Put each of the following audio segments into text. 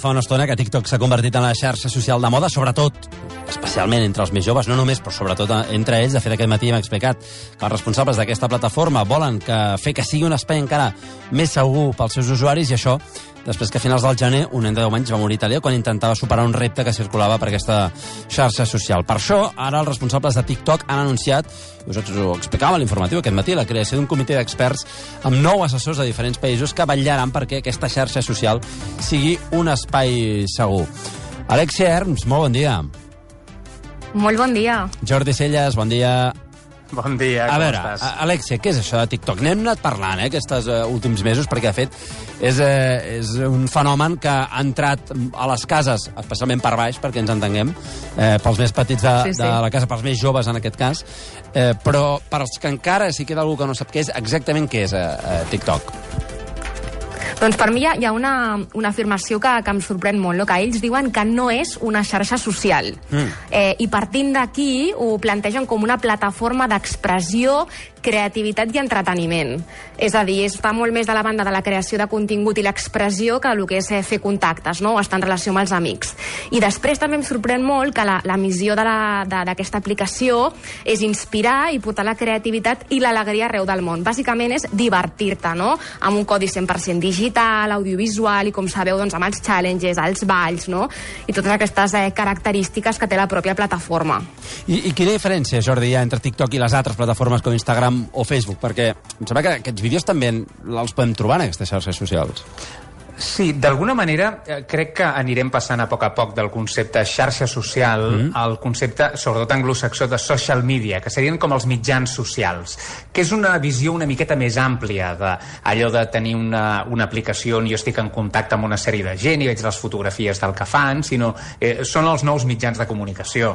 fa una estona que TikTok s'ha convertit en la xarxa social de moda, sobretot, especialment entre els més joves, no només, però sobretot entre ells. De fet, aquest matí hem explicat que els responsables d'aquesta plataforma volen que fer que sigui un espai encara més segur pels seus usuaris i això després que a finals del gener un nen de 10 anys va morir a Itàlia quan intentava superar un repte que circulava per aquesta xarxa social. Per això, ara els responsables de TikTok han anunciat, i us ho explicava a l'informatiu aquest matí, la creació d'un comitè d'experts amb nou assessors de diferents països que vetllaran perquè aquesta xarxa social sigui un espai segur. Alexia Herms, molt bon dia. Molt bon dia. Jordi Celles, bon dia. Bon dia, a com veure, estàs? a- Alexia, què és això de TikTok? N'hem anat parlant, eh, aquests uh, últims mesos, perquè, de fet, és, uh, és un fenomen que ha entrat a les cases, especialment per baix, perquè ens entenguem, eh, pels més petits de, Sí, sí. de la casa, pels més joves, en aquest cas, eh, però per als que encara si queda algú que no sap què és, exactament què és uh, uh, TikTok? Doncs per mi hi ha, hi ha una, una afirmació que, que em sorprèn molt, no? que ells diuen que no és una xarxa social. Mm. Eh, I partint d'aquí ho plantegen com una plataforma d'expressió, creativitat i entreteniment. És a dir, està molt més de la banda de la creació de contingut i l'expressió que el que és eh, fer contactes, no? o estar en relació amb els amics. I després també em sorprèn molt que la, la missió d'aquesta aplicació és inspirar i portar la creativitat i l'alegria arreu del món. Bàsicament és divertir-te, no? Amb un codi 100% digital, audiovisual i, com sabeu, doncs, amb els challenges, els balls, no? I totes aquestes eh, característiques que té la pròpia plataforma. I, I quina diferència, Jordi, hi ha entre TikTok i les altres plataformes com Instagram o Facebook? Perquè em sembla que aquests vídeos també els podem trobar en aquestes xarxes socials. Sí, d'alguna manera eh, crec que anirem passant a poc a poc del concepte xarxa social mm. al concepte, sobretot anglosaxó, de social media, que serien com els mitjans socials, que és una visió una miqueta més àmplia de allò de tenir una, una aplicació on jo estic en contacte amb una sèrie de gent i veig les fotografies del que fan, sinó eh, són els nous mitjans de comunicació.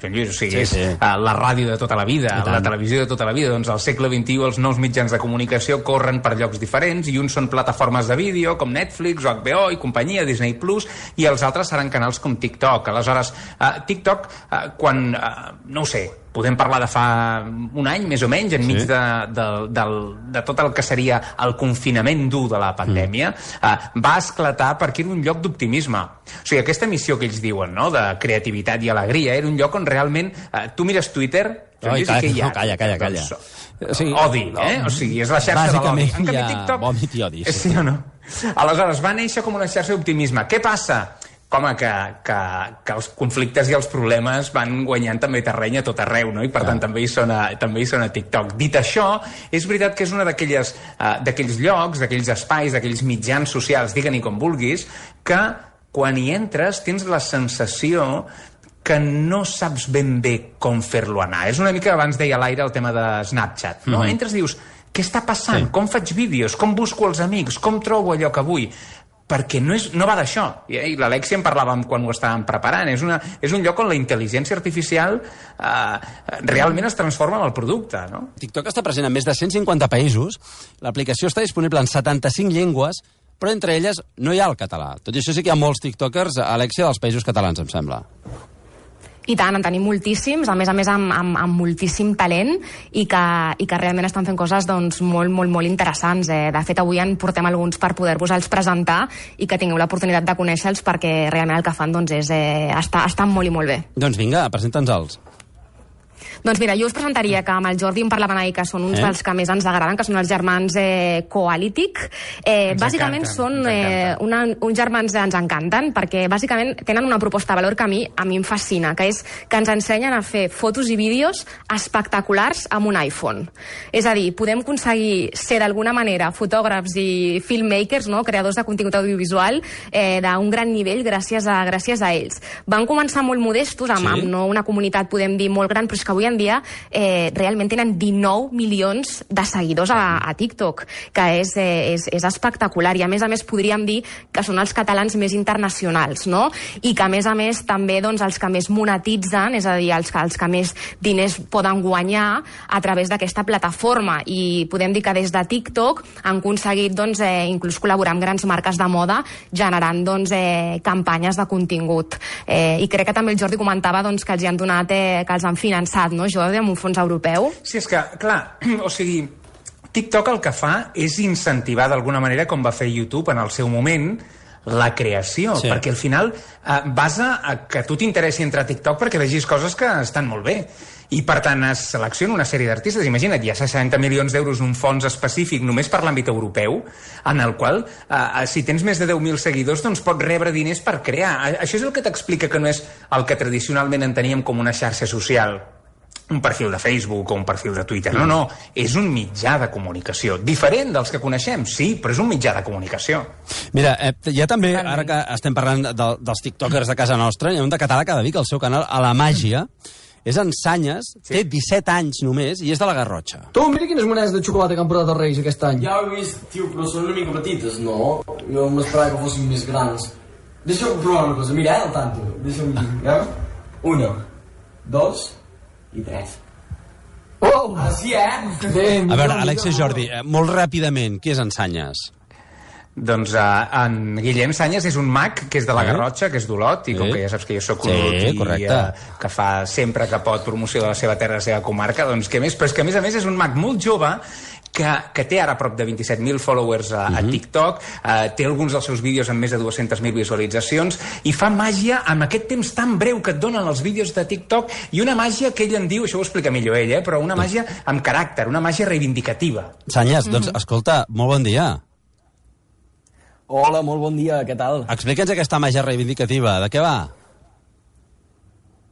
Joan Lluís, o sigui, Sí, sí, és uh, la ràdio de tota la vida, I tant. la televisió de tota la vida. Doncs al segle XXI els nous mitjans de comunicació corren per llocs diferents i uns són plataformes de vídeo com Netflix o HBO i companyia, Disney Plus, i els altres seran canals com TikTok. Aleshores, uh, TikTok, uh, quan, uh, no ho sé, podem parlar de fa un any, més o menys, enmig Sí. de, de, del, de tot el que seria el confinament dur de la pandèmia, mm. uh, va esclatar perquè era un lloc d'optimisme. O sigui, aquesta missió que ells diuen, no?, de creativitat i alegria, era un lloc on realment... Uh, tu mires Twitter... Ai, calla, què hi ha? no, calla, calla, calla. Doncs, O sigui, odi, eh? O sigui, és la xarxa de l'odi. En canvi, hi ha TikTok... vòmit i odi, sí. Sí o no? Aleshores, va néixer com una xarxa d'optimisme. Què passa? Home, que, que, que els conflictes i els problemes van guanyant també terreny a tot arreu, no? I per tant també hi són a, també hi són a TikTok. Dit això, és veritat que és una uh, d'aquells llocs, d'aquells espais, d'aquells mitjans socials, digue-n'hi com vulguis, que quan hi entres tens la sensació que no saps ben bé com fer-lo anar. És una mica, abans deia l'aire, el tema de Snapchat, no? Mm -hmm. Entres i dius, què està passant? Sí. Com faig vídeos? Com busco els amics? Com trobo allò que vull? Perquè no, és, no va d'això. I, i l'Alexia en parlàvem quan ho estàvem preparant. És, una, és un lloc on la intel·ligència artificial eh, realment es transforma en el producte, no? TikTok està present en més de 150 països. L'aplicació està disponible en 75 llengües, però entre elles no hi ha el català. Tot i això sí que hi ha molts tiktokers, Alexia, dels països catalans, em sembla. I tant, en tenim moltíssims, a més a més amb, amb, amb moltíssim talent i que, i que realment estan fent coses doncs, molt, molt, molt interessants. Eh? De fet, avui en portem alguns per poder-vos-els presentar i que tingueu l'oportunitat de conèixer-los perquè realment el que fan doncs, és, eh, està, estan molt i molt bé. Doncs vinga, presenta'ns-els. Doncs mira, jo us presentaria que amb el Jordi en parlaven ahir, que són uns Eh? dels que més ens agraden, que són els germans eh, Coalitic. Eh, Ens bàsicament encanten, són eh, una, uns germans que ens encanten, perquè bàsicament tenen una proposta de valor que a mi, a mi em fascina, que és que ens ensenyen a fer fotos i vídeos espectaculars amb un iPhone. És a dir, podem aconseguir ser d'alguna manera fotògrafs i filmmakers, no? creadors de contingut audiovisual eh, d'un gran nivell gràcies a, gràcies a ells. Van començar molt modestos, amb, Sí? amb no una comunitat, podem dir, molt gran, però és que avui en dia eh, realment tenen 19 milions de seguidors a, a TikTok, que és, eh, és, és espectacular. I a més a més podríem dir que són els catalans més internacionals, no? I que a més a més també doncs, els que més monetitzen, és a dir, els que, els que més diners poden guanyar a través d'aquesta plataforma. I podem dir que des de TikTok han aconseguit doncs, eh, inclús col·laborar amb grans marques de moda generant doncs, eh, campanyes de contingut. Eh, I crec que també el Jordi comentava doncs, que els hi han donat, eh, que els han finançat, no, Jordi, amb un fons europeu. Sí, és que, clar, o sigui, TikTok el que fa és incentivar d'alguna manera, com va fer YouTube en el seu moment, la creació, Sí. perquè al final eh, basa a que tu t'interessi entrar a TikTok perquè vegis coses que estan molt bé. I, per tant, es selecciona una sèrie d'artistes. Imagina't, hi ha 60 milions d'euros en un fons específic només per l'àmbit europeu, en el qual, eh, si tens més de 10.000 seguidors, doncs pots rebre diners per crear. Això és el que t'explica que no és el que tradicionalment enteníem com una xarxa social un perfil de Facebook o un perfil de Twitter. No, no, és un mitjà de comunicació. Diferent dels que coneixem, sí, però és un mitjà de comunicació. Mira, eh, hi ha també, ara que estem parlant de, dels tiktokers de casa nostra, hi ha un de català que dedica el seu canal a la màgia, és en Sanyes, sí. té 17 anys només i és de la Garrotxa. Tu, mira quines monedes de xocolata que han portat els Reis aquest any. Ja ho he vist, tio, però són una mica petites, no? Jo m'esperava que fossin més grans. Deixa'm provar una cosa, mira, eh, al tanto. Deixa'm dir, eh? Una, dos i tres. Oh! Així, eh? Bé, A veure, Alexia Jordi, eh, molt ràpidament, qui és en Sanyes? Doncs uh, en Guillem Sanyes és un mag que és de la Sí. Garrotxa, que és d'Olot, i com Sí. que ja saps que jo sóc Sí, olot i correcte. eh, que fa sempre que pot promoció de la seva terra, de la seva comarca, doncs què més? Però és que a més a més és un mag molt jove que, que té ara prop de 27.000 followers a, Mhm. a TikTok, eh, té alguns dels seus vídeos amb més de 200.000 visualitzacions i fa màgia amb aquest temps tan breu que et donen els vídeos de TikTok i una màgia que ell en diu, això ho explica millor ell, eh, però una màgia amb caràcter, una màgia reivindicativa. Sanyes, doncs, escolta, molt bon dia. Hola, molt bon dia, què tal? Explica'ns aquesta màgia reivindicativa, de què va?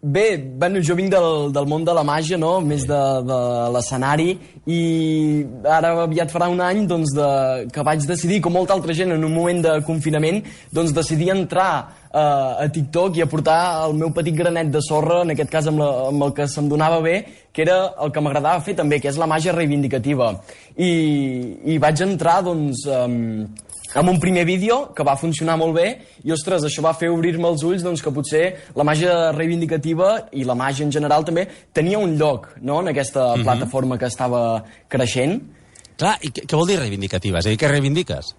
Bé, bueno, jo vinc del, del món de la màgia, no? Més de, de l'escenari, i ara aviat farà un any doncs, de, que vaig decidir, com molta altra gent en un moment de confinament, doncs decidir entrar eh, a TikTok i aportar el meu petit granet de sorra, en aquest cas amb, la, amb el que se'm donava bé, que era el que m'agradava fer també, que és la màgia reivindicativa. I, i vaig entrar, doncs, amb, amb un primer vídeo que va funcionar molt bé i, ostres, això va fer obrir-me els ulls doncs, que potser la màgia reivindicativa i la màgia en general també tenia un lloc no? en aquesta plataforma que estava creixent. Clar, i què, què vol dir reivindicativa? És a dir, què reivindiques?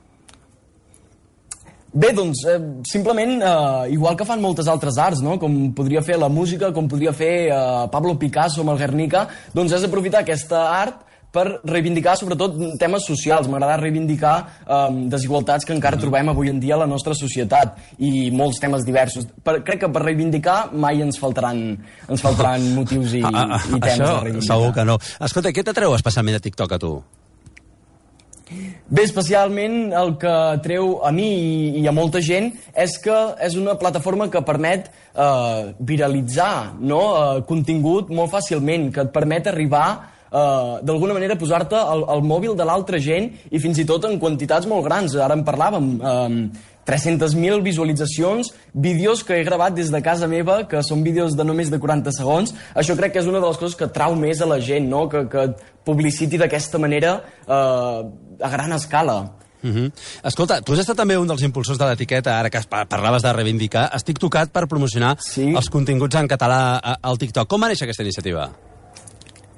Bé, doncs, eh, simplement, eh, igual que fan moltes altres arts, no? com podria fer la música, com podria fer eh, Pablo Picasso amb el Guernica, doncs és aprofitar aquesta art per reivindicar sobretot temes socials. M'agrada reivindicar eh, desigualtats que encara trobem avui en dia a la nostra societat i molts temes diversos. Per, crec que per reivindicar mai ens faltaran, ens faltaran motius i, Ah, ah, i temes això a reivindicar. segur que no. Escolta, què t'atreu especialment a TikTok a tu? Bé, especialment el que treu a mi i, i a molta gent és que és una plataforma que permet eh, viralitzar no? eh, contingut molt fàcilment, que et permet arribar eh, d'alguna manera posar-te al, al mòbil de l'altra gent i fins i tot en quantitats molt grans. Ara en parlàvem, eh, 300.000 visualitzacions, vídeos que he gravat des de casa meva, que són vídeos de només de 40 segons. Això crec que és una de les coses que trau més a la gent, no? que, que et publiciti d'aquesta manera eh, a gran escala. Uh -huh. Escolta, tu has estat també un dels impulsors de l'etiqueta, ara que es pa- parlaves de reivindicar. Estic tocat per promocionar Sí. els continguts en català a- al TikTok. Com va néixer aquesta iniciativa?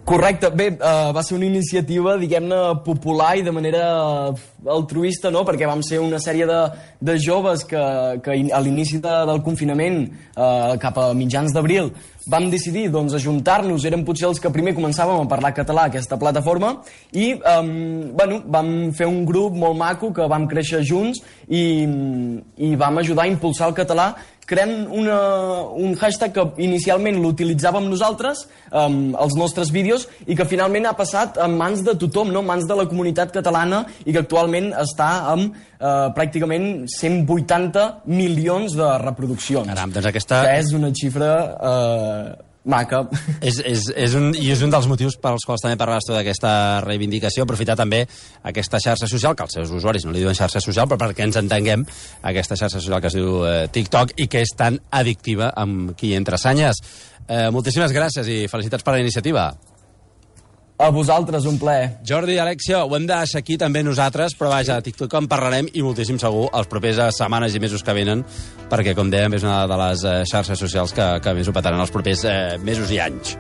Correcte. Bé, uh, va ser una iniciativa, diguem-ne, popular i de manera altruista, no?, perquè vam ser una sèrie de, de joves que, que a l'inici de, del confinament, uh, cap a mitjans d'abril, vam decidir doncs, ajuntar-nos, érem potser els que primer començàvem a parlar català a aquesta plataforma i um, bueno, vam fer un grup molt maco que vam créixer junts i, i vam ajudar a impulsar el català creant una, un hashtag que inicialment l'utilitzàvem nosaltres, um, els nostres vídeos, i que finalment ha passat en mans de tothom, no? en mans de la comunitat catalana, i que actualment està amb uh, pràcticament 180 milions de reproduccions. Caram, doncs aquesta... Que és una xifra uh, maca. És, és, és un, I és un dels motius pels quals també parlaves tu d'aquesta reivindicació, aprofitar també aquesta xarxa social, que els seus usuaris no li diuen xarxa social, però perquè ens entenguem, aquesta xarxa social que es diu eh, TikTok i que és tan addictiva amb qui entra. Sanyes, eh, moltíssimes gràcies i felicitats per la iniciativa. A vosaltres, un plaer. Jordi i Alexia, ho hem de deixar aquí també nosaltres, però vaja, a TikTok en parlarem i moltíssim segur els propers eh, setmanes i mesos que venen, perquè, com dèiem, és una de les eh, xarxes socials que, que més ho petaran els propers eh, mesos i anys.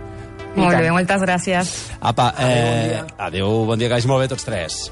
Molt bé, moltes gràcies. Apa, eh, adéu, bon dia, que vagi molt bé tots tres.